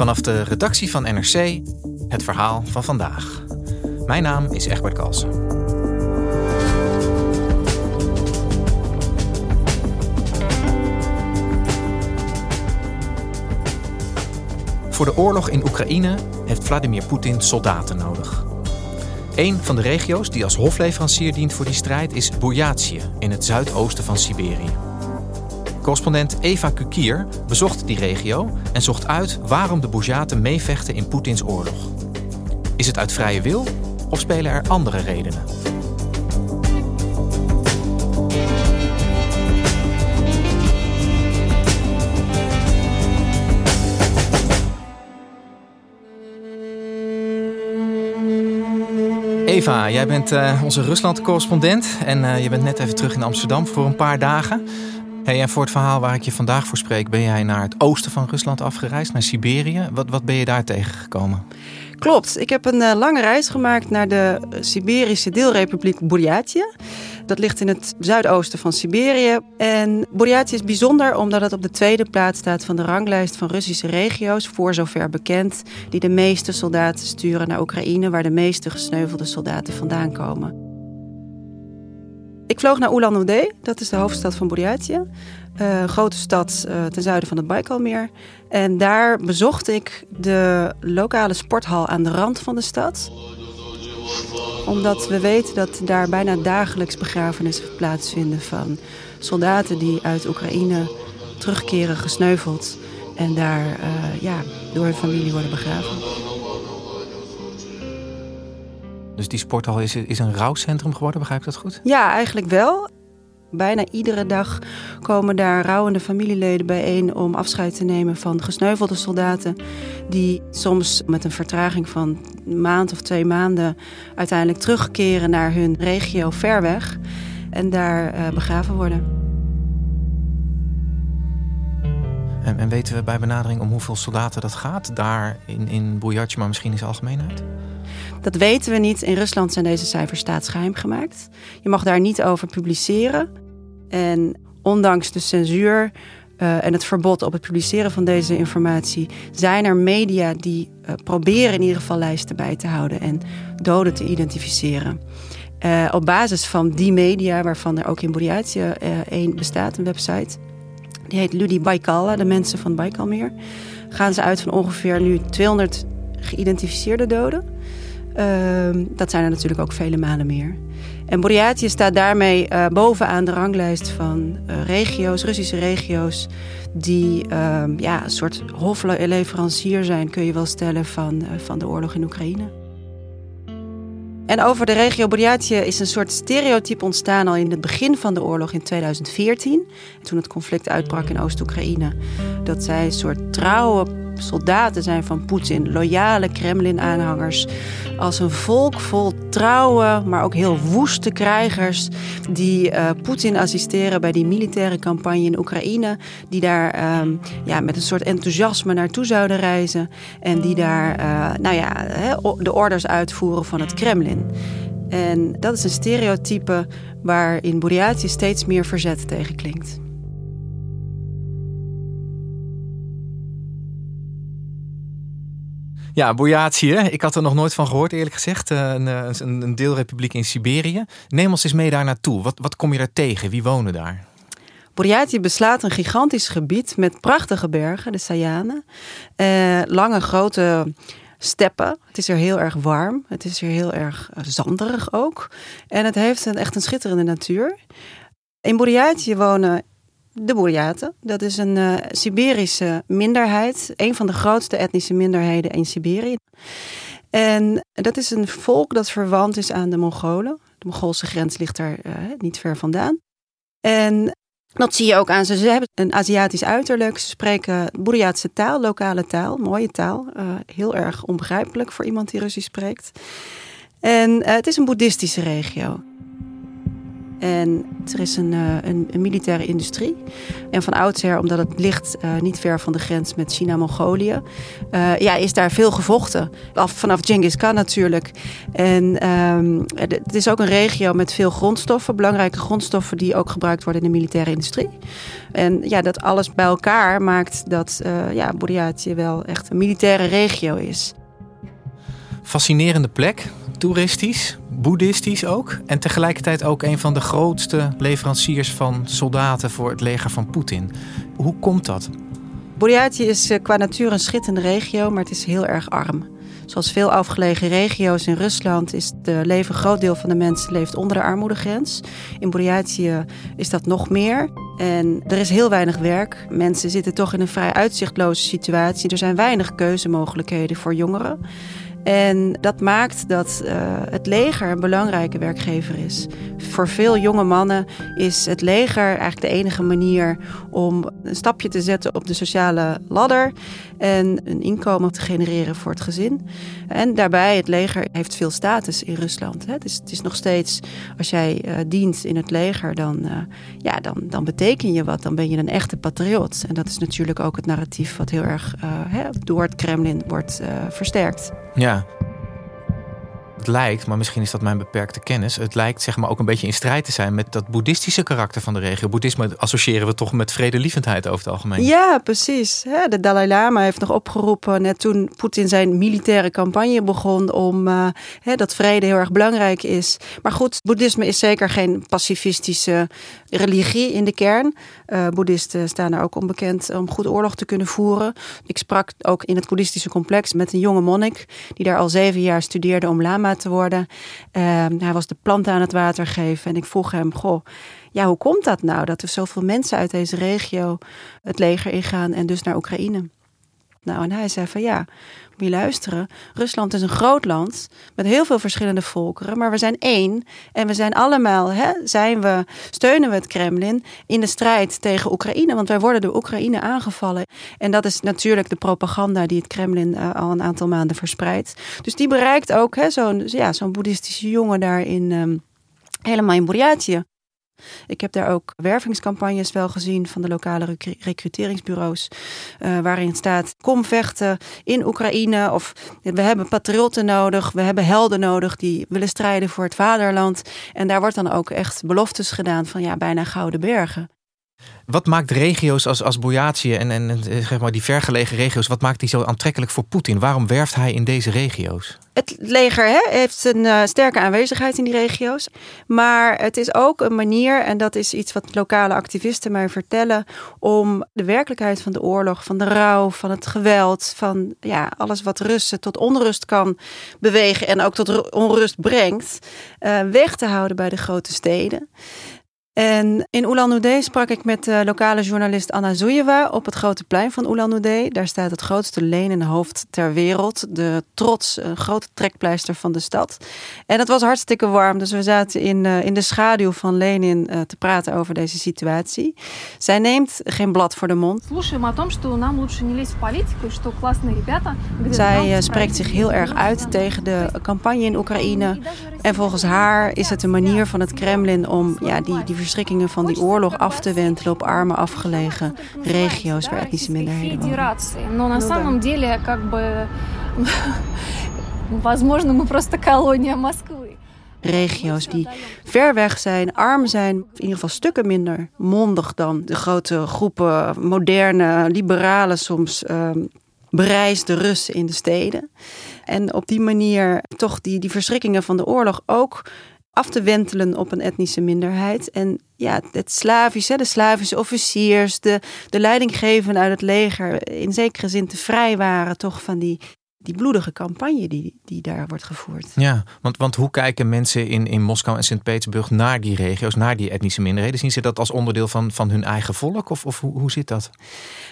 Vanaf de redactie van NRC het verhaal van vandaag. Mijn naam is Egbert Kalsen. Voor de oorlog in Oekraïne heeft Vladimir Poetin soldaten nodig. Een van de regio's die als hofleverancier dient voor die strijd is Burjatië in het zuidoosten van Siberië. Correspondent Eva Kukier bezocht die regio en zocht uit waarom de Burjaten meevechten in Poetins oorlog. Is het uit vrije wil of spelen er andere redenen? Eva, jij bent uh, onze Rusland-correspondent en uh, je bent net even terug in Amsterdam voor een paar dagen. Hey, en voor het verhaal waar ik je vandaag voor spreek, ben jij naar het oosten van Rusland afgereisd, naar Siberië. Wat, wat ben je daar tegengekomen? Klopt, ik heb een uh, lange reis gemaakt naar de Siberische deelrepubliek Burjatië. Dat ligt in het zuidoosten van Siberië. En is bijzonder omdat het op de tweede plaats staat van de ranglijst van Russische regio's, voor zover bekend, die de meeste soldaten sturen naar Oekraïne, waar de meeste gesneuvelde soldaten vandaan komen. Ik vloog naar Ulan-Ude, dat is de hoofdstad van Burjatië. Uh, grote stad uh, ten zuiden van het Baikalmeer. En daar bezocht ik de lokale sporthal aan de rand van de stad. Omdat we weten dat daar bijna dagelijks begrafenissen plaatsvinden van soldaten die uit Oekraïne terugkeren gesneuveld. En daar uh, ja, door hun familie worden begraven. Dus die sporthal is, is een rouwcentrum geworden, begrijp ik dat goed? Ja, eigenlijk wel. Bijna iedere dag komen daar rouwende familieleden bijeen om afscheid te nemen van gesneuvelde soldaten. Die soms met een vertraging van een maand of twee maanden uiteindelijk terugkeren naar hun regio ver weg en daar uh, begraven worden. En, en, weten we bij benadering om hoeveel soldaten dat gaat? Daar in, in maar misschien in zijn algemeenheid? Dat weten we niet. In Rusland zijn deze cijfers staatsgeheim gemaakt. Je mag daar niet over publiceren. En ondanks de censuur uh, en het verbod op het publiceren van deze informatie, zijn er media die uh, proberen in ieder geval lijsten bij te houden en doden te identificeren. Uh, op basis van die media, waarvan er ook in Burjatië één bestaat, een website, die heet Ludi Baikala, de mensen van Baikalmeer, gaan ze uit van ongeveer nu 200 geïdentificeerde doden. Uh, dat zijn er natuurlijk ook vele malen meer. En Burjatië staat daarmee uh, bovenaan de ranglijst van uh, regio's, Russische regio's, die uh, ja, een soort hofleverancier zijn, kun je wel stellen, van, eh, van de oorlog in Oekraïne. En over de regio Burjatië is een soort stereotype ontstaan al in het begin van de oorlog in 2014. Toen het conflict uitbrak in Oost-Oekraïne. Dat zij een soort trouwe soldaten zijn van Poetin, loyale Kremlin-aanhangers. Als een volk vol trouwe, maar ook heel woeste krijgers. die uh, Poetin assisteren bij die militaire campagne in Oekraïne. Die daar um, ja, met een soort enthousiasme naartoe zouden reizen. En die daar uh, nou ja, de orders uitvoeren van het Kremlin. En dat is een stereotype waar in Burjatië steeds meer verzet tegen klinkt. Ja, Burjatië. Ik had er nog nooit van gehoord, eerlijk gezegd. Eh, een, een, een deelrepubliek in Siberië. Neem ons eens mee daar naartoe. Wat, wat kom je daar tegen? Wie wonen daar? Burjatië beslaat een gigantisch gebied met prachtige bergen, de Sayanen. Eh, lange, grote steppen. Het is er heel erg warm. Het is er heel erg uh, zanderig ook. En het heeft een, echt een schitterende natuur. In Burjatië wonen de Buryaten. Dat is een uh, Siberische minderheid. Een van de grootste etnische minderheden in Siberië. En dat is een volk dat verwant is aan de Mongolen. De Mongoolse grens ligt daar uh, niet ver vandaan. En Dat zie je ook aan ze. Ze hebben een Aziatisch uiterlijk. Ze spreken Boeriaatse taal, lokale taal, mooie taal. Uh, heel erg onbegrijpelijk voor iemand die Russisch spreekt. En het is een boeddhistische regio. En er is een, uh, een, een, militaire industrie. En van oudsher, omdat het ligt uh, niet ver van de grens met China-Mongolië, uh, ja, is daar veel gevochten. Af, vanaf Genghis Khan natuurlijk. En um, het is ook een regio met veel grondstoffen, belangrijke grondstoffen die ook gebruikt worden in de militaire industrie. En ja, dat alles bij elkaar maakt dat ja, Bouriatië wel echt een militaire regio is. Fascinerende plek, toeristisch, boeddhistisch ook. En tegelijkertijd ook een van de grootste leveranciers van soldaten voor het leger van Poetin. Hoe komt dat? Bouriatië is qua natuur een schittende regio, maar het is heel erg arm. Zoals veel afgelegen regio's in Rusland is het leven, een groot deel van de mensen leeft onder de armoedegrens. In Bouriatië is dat nog meer. En er is heel weinig werk. Mensen zitten toch in een vrij uitzichtloze situatie. Er zijn weinig keuzemogelijkheden voor jongeren. En dat maakt dat uh, het leger een belangrijke werkgever is. Voor veel jonge mannen is het leger eigenlijk de enige manier om een stapje te zetten op de sociale ladder en een inkomen te genereren voor het gezin. En daarbij, het leger heeft veel status in Rusland. Hè. Het, is, het is nog steeds, als jij uh, dient in het leger, dan, uh, ja, dan, dan beteken je wat. Dan ben je een echte patriot. En dat is natuurlijk ook het narratief wat heel erg hè, door het Kremlin wordt versterkt. Ja. Het lijkt, maar misschien is dat mijn beperkte kennis. Het lijkt zeg maar ook een beetje in strijd te zijn met dat boeddhistische karakter van de regio. Boeddhisme associëren we toch met vredelievendheid over het algemeen. Ja, precies. De Dalai Lama heeft nog opgeroepen, net toen Poetin zijn militaire campagne begon, om uh, dat vrede heel erg belangrijk is. Maar goed, boeddhisme is zeker geen pacifistische religie in de kern. Uh, boeddhisten staan er ook onbekend om goed oorlog te kunnen voeren. Ik sprak ook in het boeddhistische complex met een jonge monnik die daar al zeven jaar studeerde om lama te worden. Uh, hij was de planten aan het water geven en ik vroeg hem, goh, ja, hoe komt dat nou dat er zoveel mensen uit deze regio het leger ingaan en dus naar Oekraïne? Nou, en hij zei van ja, moet je luisteren. Rusland is een groot land met heel veel verschillende volkeren, maar we zijn één en we zijn allemaal, hè, zijn we, steunen we het Kremlin in de strijd tegen Oekraïne, want wij worden door Oekraïne aangevallen. En dat is natuurlijk de propaganda die het Kremlin uh, al een aantal maanden verspreidt. Dus die bereikt ook zo'n ja, boeddhistische jongen daar in, um, helemaal in Bouriatië. Ik heb daar ook wervingscampagnes wel gezien van de lokale recruteringsbureaus. Uh, waarin staat: kom vechten in Oekraïne. Of we hebben patriotten nodig. We hebben helden nodig die willen strijden voor het vaderland. En daar wordt dan ook echt beloftes gedaan van ja, bijna gouden bergen. Wat maakt regio's als, als en, en zeg maar die vergelegen regio's, wat maakt die zo aantrekkelijk voor Poetin? Waarom werft hij in deze regio's? Het leger hè, heeft een uh, sterke aanwezigheid in die regio's. Maar het is ook een manier, en dat is iets wat lokale activisten mij vertellen, om de werkelijkheid van de oorlog, van de rouw, van het geweld, van ja, alles wat Russen tot onrust kan bewegen en ook tot onrust brengt, uh, weg te houden bij de grote steden. En in Ulan-Ude sprak ik met de lokale journalist Anna Zuyewa op het grote plein van Ulan-Ude. Daar staat het grootste hoofd ter wereld. De trots, een grote trekpleister van de stad. En het was hartstikke warm, dus we zaten in, uh, in de schaduw van Lenin uh, te praten over deze situatie. Zij neemt geen blad voor de mond. Zij uh, spreekt zich heel erg uit tegen de campagne in Oekraïne. En volgens haar is het een manier van het Kremlin om ja, die, die verschrikkingen van die oorlog af te wentelen op arme afgelegen regio's waar etnische minderheden wonen. Regio's die ver weg zijn, arm zijn, in ieder geval stukken minder mondig dan de grote groepen moderne, liberale, soms um, bereisde Russen in de steden. En op die manier toch die, die verschrikkingen van de oorlog ook af te wentelen op een etnische minderheid. En ja, het Slavische, de Slavische officiers, de, de leidinggevenden uit het leger, in zekere zin te vrij waren toch van die, die bloedige campagne die, die daar wordt gevoerd. Ja, want, want hoe kijken mensen in, in Moskou en Sint-Petersburg naar die regio's, naar die etnische minderheden? Zien ze dat als onderdeel van, van hun eigen volk? Of, of hoe, hoe zit dat?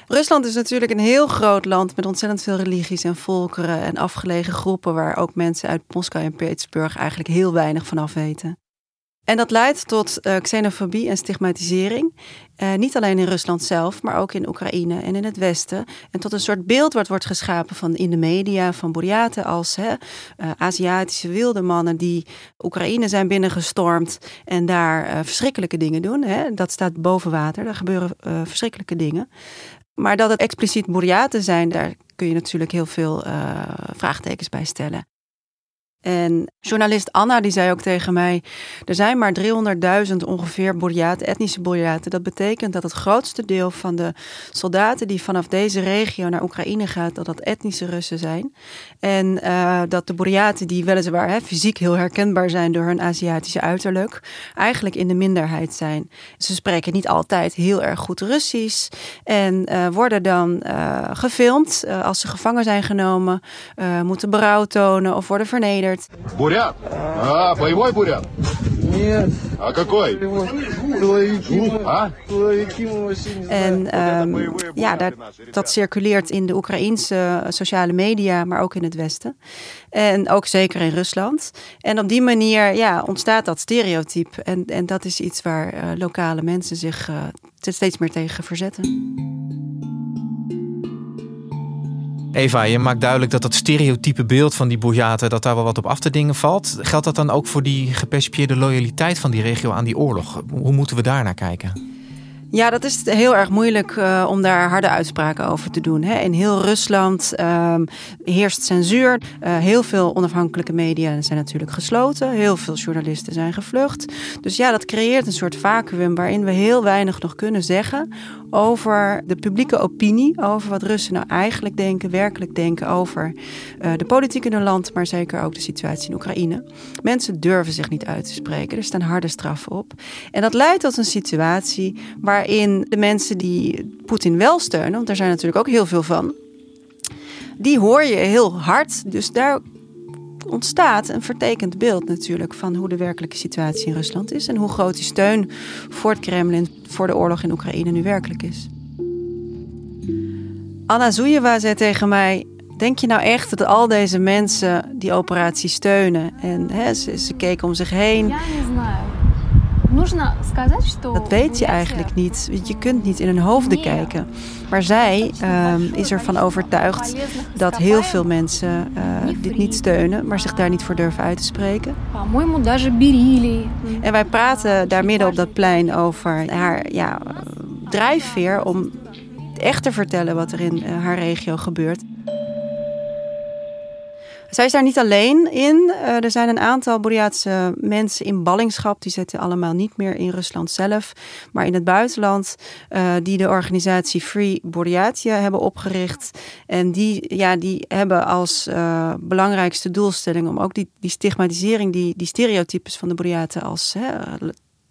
Rusland is natuurlijk een heel groot land met ontzettend veel religies en volkeren en afgelegen groepen waar ook mensen uit Moskou en Petersburg eigenlijk heel weinig van af weten. En dat leidt tot uh, xenofobie en stigmatisering. Uh, niet alleen in Rusland zelf, maar ook in Oekraïne en in het Westen. En tot een soort beeld wat wordt geschapen van in de media van Buryaten als hè, uh, Aziatische wilde mannen die Oekraïne zijn binnengestormd en daar verschrikkelijke dingen doen. Hè. Dat staat boven water, daar gebeuren verschrikkelijke dingen. Maar dat het expliciet Buryaten zijn, daar kun je natuurlijk heel veel vraagtekens bij stellen. En journalist Anna die zei ook tegen mij: er zijn maar 300.000 ongeveer Buryaten, etnische Buryaten. Dat betekent dat het grootste deel van de soldaten die vanaf deze regio naar Oekraïne gaat, dat dat etnische Russen zijn. En uh, dat de Buryaten die weliswaar hè, fysiek heel herkenbaar zijn door hun Aziatische uiterlijk, eigenlijk in de minderheid zijn. Ze spreken niet altijd heel erg goed Russisch en uh, worden dan uh, gefilmd als ze gevangen zijn genomen, moeten berouw tonen of worden vernederd. Бурят? А, боевой бурят? Нет. А какой? А? En um, ja, dat, dat circuleert in de Oekraïense sociale media, maar ook in het Westen. En ook zeker in Rusland. En op die manier ja, ontstaat dat stereotype. En, en dat is iets waar uh, lokale mensen zich uh, steeds meer tegen verzetten. Eva, je maakt duidelijk dat dat stereotype beeld van die Bourjaten, dat daar wel wat op af te dingen valt. Geldt dat dan ook voor die gepercipieerde loyaliteit van die regio aan die oorlog? Hoe moeten we daar naar kijken? Ja, dat is heel erg moeilijk uh, om daar harde uitspraken over te doen. Hè. In heel Rusland um, heerst censuur. Uh, heel veel onafhankelijke media zijn natuurlijk gesloten. Heel veel journalisten zijn gevlucht. Dus ja, dat creëert een soort vacuüm waarin we heel weinig nog kunnen zeggen over de publieke opinie, over wat Russen nou eigenlijk denken, werkelijk denken over uh, de politiek in hun land, maar zeker ook de situatie in Oekraïne. Mensen durven zich niet uit te spreken, er staan harde straffen op. En dat leidt tot een situatie waarin de mensen die Poetin wel steunen, want daar zijn natuurlijk ook heel veel van, die hoor je heel hard. Dus daar ontstaat een vertekend beeld natuurlijk van hoe de werkelijke situatie in Rusland is en hoe groot die steun voor het Kremlin voor de oorlog in Oekraïne nu werkelijk is. Anna Zoejewa zei tegen mij: Denk je nou echt dat al deze mensen die operatie steunen? En hè, ze, keken om zich heen. Dat weet je eigenlijk niet. Je kunt niet in hun hoofden kijken. Maar zij uh, is ervan overtuigd dat heel veel mensen uh, dit niet steunen, maar zich daar niet voor durven uit te spreken. En wij praten daar midden op dat plein over haar ja, drijfveer om echt te vertellen wat er in uh, haar regio gebeurt. Zij is daar niet alleen in. Uh, er zijn een aantal Boreaatse mensen in ballingschap. Die zitten allemaal niet meer in Rusland zelf, maar in het buitenland. Uh, die de organisatie Free Boreatia hebben opgericht. En die, ja, die hebben als uh, belangrijkste doelstelling om ook die, die stigmatisering, die, die stereotypes van de Boreaten als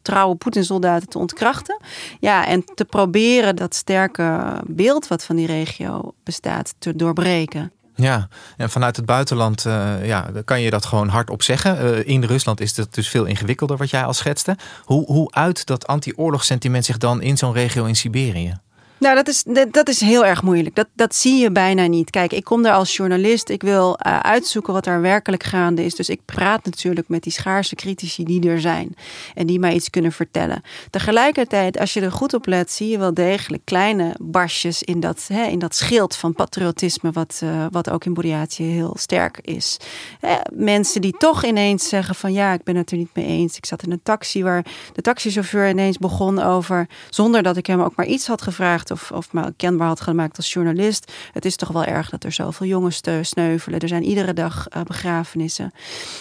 trouwe Poetin-soldaten te ontkrachten. Ja, en te proberen dat sterke beeld wat van die regio bestaat te doorbreken. Ja, en vanuit het buitenland uh, ja, kan je dat gewoon hardop zeggen. Uh, in Rusland is het dus veel ingewikkelder wat jij al schetste. Hoe, hoe uit dat anti-oorlogssentiment zich dan in zo'n regio in Siberië? Nou, dat is, dat is heel erg moeilijk. Dat, dat zie je bijna niet. Kijk, ik kom daar als journalist. Ik wil uh, uitzoeken wat er werkelijk gaande is. Dus ik praat natuurlijk met die schaarse critici die er zijn. En die mij iets kunnen vertellen. Tegelijkertijd, als je er goed op let, zie je wel degelijk kleine barsjes in dat, hè, in dat schild van patriotisme. Wat, uh, wat ook in Boreatië heel sterk is. Hè, mensen die toch ineens zeggen van ja, ik ben het er niet mee eens. Ik zat in een taxi waar de taxichauffeur ineens begon over. Zonder dat ik hem ook maar iets had gevraagd of, of me kenbaar had gemaakt als journalist. Het is toch wel erg dat er zoveel jongens te sneuvelen. Er zijn iedere dag uh, begrafenissen.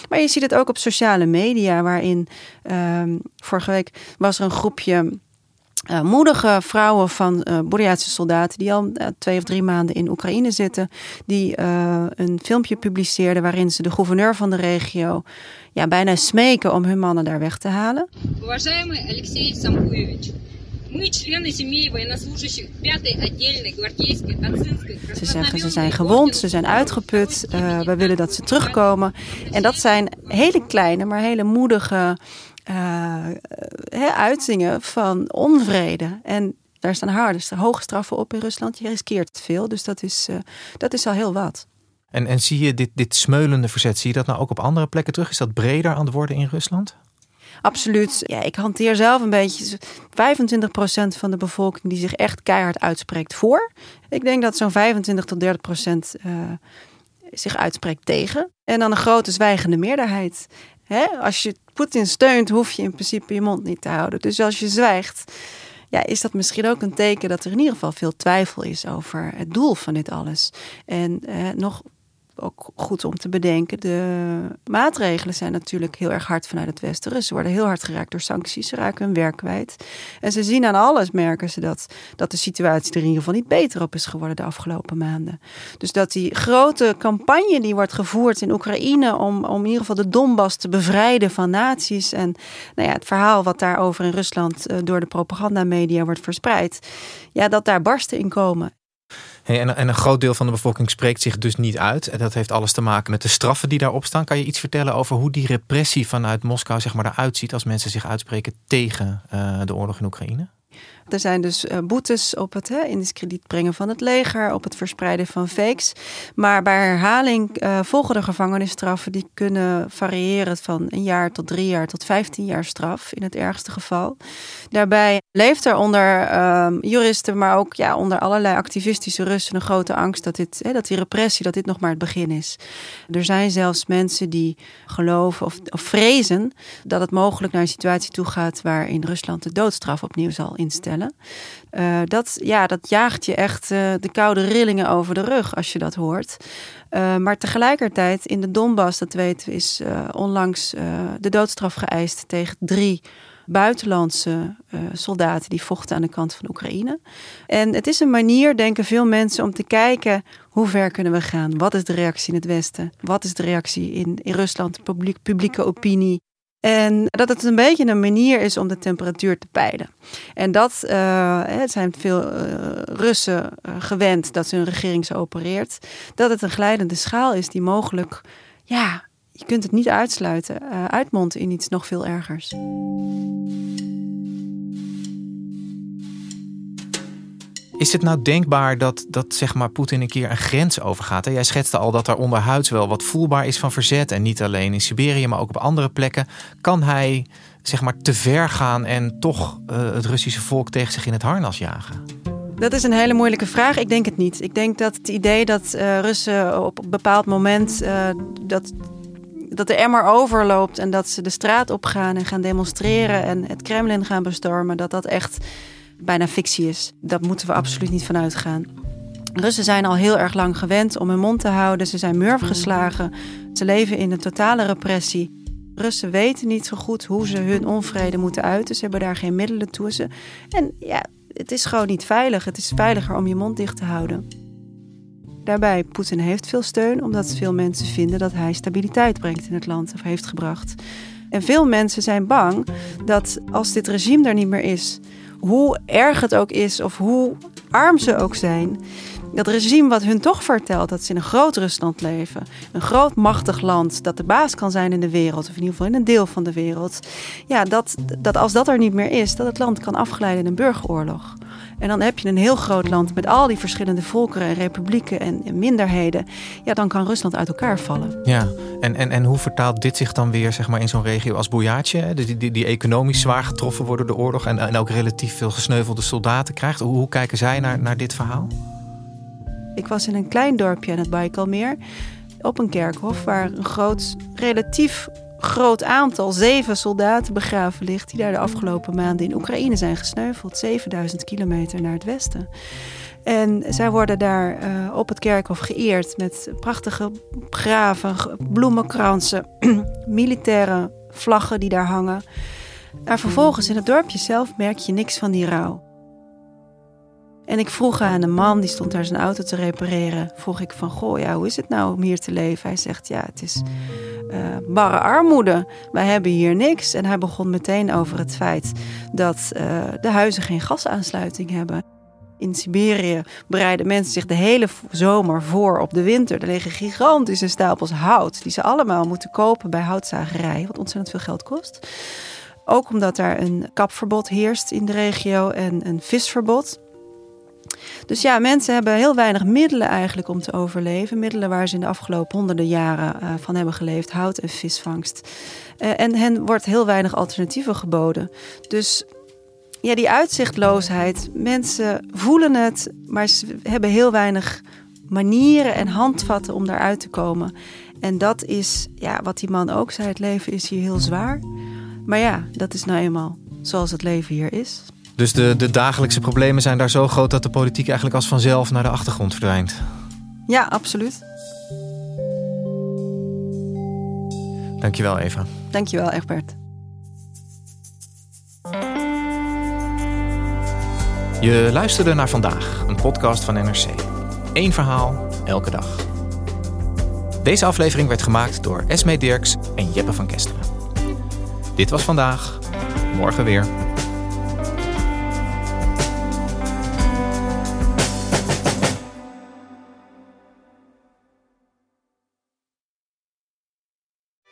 Maar je ziet het ook op sociale media, waarin um, vorige week was er een groepje. Uh, moedige vrouwen van uh, soldaten die al twee of drie maanden in Oekraïne zitten, die een filmpje publiceerden waarin ze de gouverneur van de regio ja, bijna smeken om hun mannen daar weg te halen. Alexei ze zeggen ze zijn gewond, ze zijn uitgeput, uh, we willen dat ze terugkomen. En dat zijn hele kleine, maar hele moedige uh, uitingen van onvrede. En daar staan harde, hoge straffen op in Rusland. Je riskeert veel, dus dat is, uh, dat is al heel wat. En, en zie je dit, dit smeulende verzet, zie je dat nou ook op andere plekken terug? Is dat breder aan het worden in Rusland? Absoluut. Ja, ik hanteer zelf een beetje 25% van de bevolking die zich echt keihard uitspreekt voor. Ik denk dat zo'n 25 tot 30% uh, zich uitspreekt tegen. En dan een grote zwijgende meerderheid. Hè? Als je Poetin steunt, hoef je in principe je mond niet te houden. Dus als je zwijgt, ja, is dat misschien ook een teken dat er in ieder geval veel twijfel is over het doel van dit alles. En eh, nog ook goed om te bedenken. De maatregelen zijn natuurlijk heel erg hard vanuit het Westen. Ze worden heel hard geraakt door sancties. Ze raken hun werk kwijt. En ze zien aan alles, merken ze dat, dat de situatie er in ieder geval niet beter op is geworden de afgelopen maanden. Dus dat die grote campagne die wordt gevoerd in Oekraïne om, om in ieder geval de Donbass te bevrijden van nazi's. En nou ja, het verhaal wat daarover in Rusland eh, door de propagandamedia wordt verspreid. Ja, dat daar barsten in komen en, en, een groot deel van de bevolking spreekt zich dus niet uit. En dat heeft alles te maken met de straffen die daarop staan. Kan je iets vertellen over hoe die repressie vanuit Moskou zeg maar, eruit ziet als mensen zich uitspreken tegen uh, de oorlog in Oekraïne? Er zijn dus uh, boetes op het hè, in discrediet brengen van het leger, op het verspreiden van fakes. Maar bij herhaling uh, volgen de gevangenisstraffen die kunnen variëren van een jaar tot drie jaar tot vijftien jaar straf in het ergste geval. Daarbij leeft er onder uh, juristen, maar ook ja, onder allerlei activistische Russen een grote angst dat, dit, hè, dat die repressie, dat dit nog maar het begin is. Er zijn zelfs mensen die geloven of, of vrezen dat het mogelijk naar een situatie toe gaat waarin Rusland de doodstraf opnieuw zal instellen. Uh, dat, ja, dat jaagt je echt uh, de koude rillingen over de rug als je dat hoort. Uh, maar tegelijkertijd in de Donbass, dat weten we, is onlangs de doodstraf geëist tegen drie buitenlandse soldaten die vochten aan de kant van Oekraïne. En het is een manier, denken veel mensen, om te kijken hoe ver kunnen we gaan? Wat is de reactie in het Westen? Wat is de reactie in, in Rusland, publiek, publieke opinie? En dat het een beetje een manier is om de temperatuur te peilen. En dat uh, zijn veel uh, Russen uh, gewend dat hun regering zo opereert. Dat het een glijdende schaal is die mogelijk, ja, je kunt het niet uitsluiten, uitmondt in iets nog veel ergers. Is het nou denkbaar dat, dat zeg maar, Poetin een keer een grens overgaat? Jij schetste al dat er onderhuids wel wat voelbaar is van verzet. En niet alleen in Siberië, maar ook op andere plekken. Kan hij zeg maar, te ver gaan en toch uh, het Russische volk tegen zich in het harnas jagen? Dat is een hele moeilijke vraag. Ik denk het niet. Ik denk dat het idee dat uh, Russen op een bepaald moment uh, dat, dat de emmer overloopt en dat ze de straat opgaan en gaan demonstreren en het Kremlin gaan bestormen, dat dat echt bijna fictie is. Dat moeten we absoluut niet van uitgaan. Russen zijn al heel erg lang gewend om hun mond te houden. Ze zijn murf geslagen. Ze leven in een totale repressie. Russen weten niet zo goed hoe ze hun onvrede moeten uiten. Ze hebben daar geen middelen toe. Ze... En ja, het is gewoon niet veilig. Het is veiliger om je mond dicht te houden. Daarbij, Poetin heeft veel steun omdat veel mensen vinden dat hij stabiliteit brengt in het land of heeft gebracht. En veel mensen zijn bang dat als dit regime er niet meer is, hoe erg het ook is of hoe arm ze ook zijn, dat regime wat hun toch vertelt dat ze in een groot Rusland leven, een groot machtig land dat de baas kan zijn in de wereld, of in ieder geval in een deel van de wereld, ja, dat, dat als dat er niet meer is, dat het land kan afgeleiden in een burgeroorlog. En dan heb je een heel groot land met al die verschillende volkeren en republieken en, minderheden. Ja, dan kan Rusland uit elkaar vallen. Ja, en, en, en hoe vertaalt dit zich dan weer zeg maar, in zo'n regio als Bojaatje, die, die, die economisch zwaar getroffen worden door de oorlog en, en ook relatief veel gesneuvelde soldaten krijgt? Hoe, hoe kijken zij naar, naar dit verhaal? Ik was in een klein dorpje aan het Baikalmeer op een kerkhof waar een groot, relatief groot aantal, zeven soldaten begraven ligt, die daar de afgelopen maanden in Oekraïne zijn gesneuveld. 7000 kilometer naar het westen. En zij worden daar uh, op het kerkhof geëerd met prachtige graven, bloemenkransen, militaire vlaggen die daar hangen. Maar vervolgens in het dorpje zelf merk je niks van die rouw. En ik vroeg aan een man, die stond daar zijn auto te repareren. Vroeg ik van, goh, ja, hoe is het nou om hier te leven? Hij zegt, ja, het is uh, barre armoede. Wij hebben hier niks. En hij begon meteen over het feit dat uh, de huizen geen gasaansluiting hebben. In Siberië bereiden mensen zich de hele zomer voor op de winter. Er liggen gigantische stapels hout die ze allemaal moeten kopen bij houtzagerij, wat ontzettend veel geld kost. Ook omdat daar een kapverbod heerst in de regio en een visverbod. Dus ja, mensen hebben heel weinig middelen eigenlijk om te overleven. Middelen waar ze in de afgelopen honderden jaren uh, van hebben geleefd. Hout en visvangst. Uh, en hen wordt heel weinig alternatieven geboden. Dus ja, die uitzichtloosheid. Mensen voelen het, maar ze hebben heel weinig manieren en handvatten om daaruit te komen. En dat is ja, wat die man ook zei: het leven is hier heel zwaar. Maar ja, dat is nou eenmaal zoals het leven hier is. Dus de, de dagelijkse problemen zijn daar zo groot dat de politiek eigenlijk als vanzelf naar de achtergrond verdwijnt. Ja, absoluut. Dankjewel, Eva. Dankjewel, Egbert. Je luisterde naar vandaag, een podcast van NRC. Eén verhaal, elke dag. Deze aflevering werd gemaakt door Esme Dirks en Jeppe van Kesteren. Dit was vandaag, morgen weer.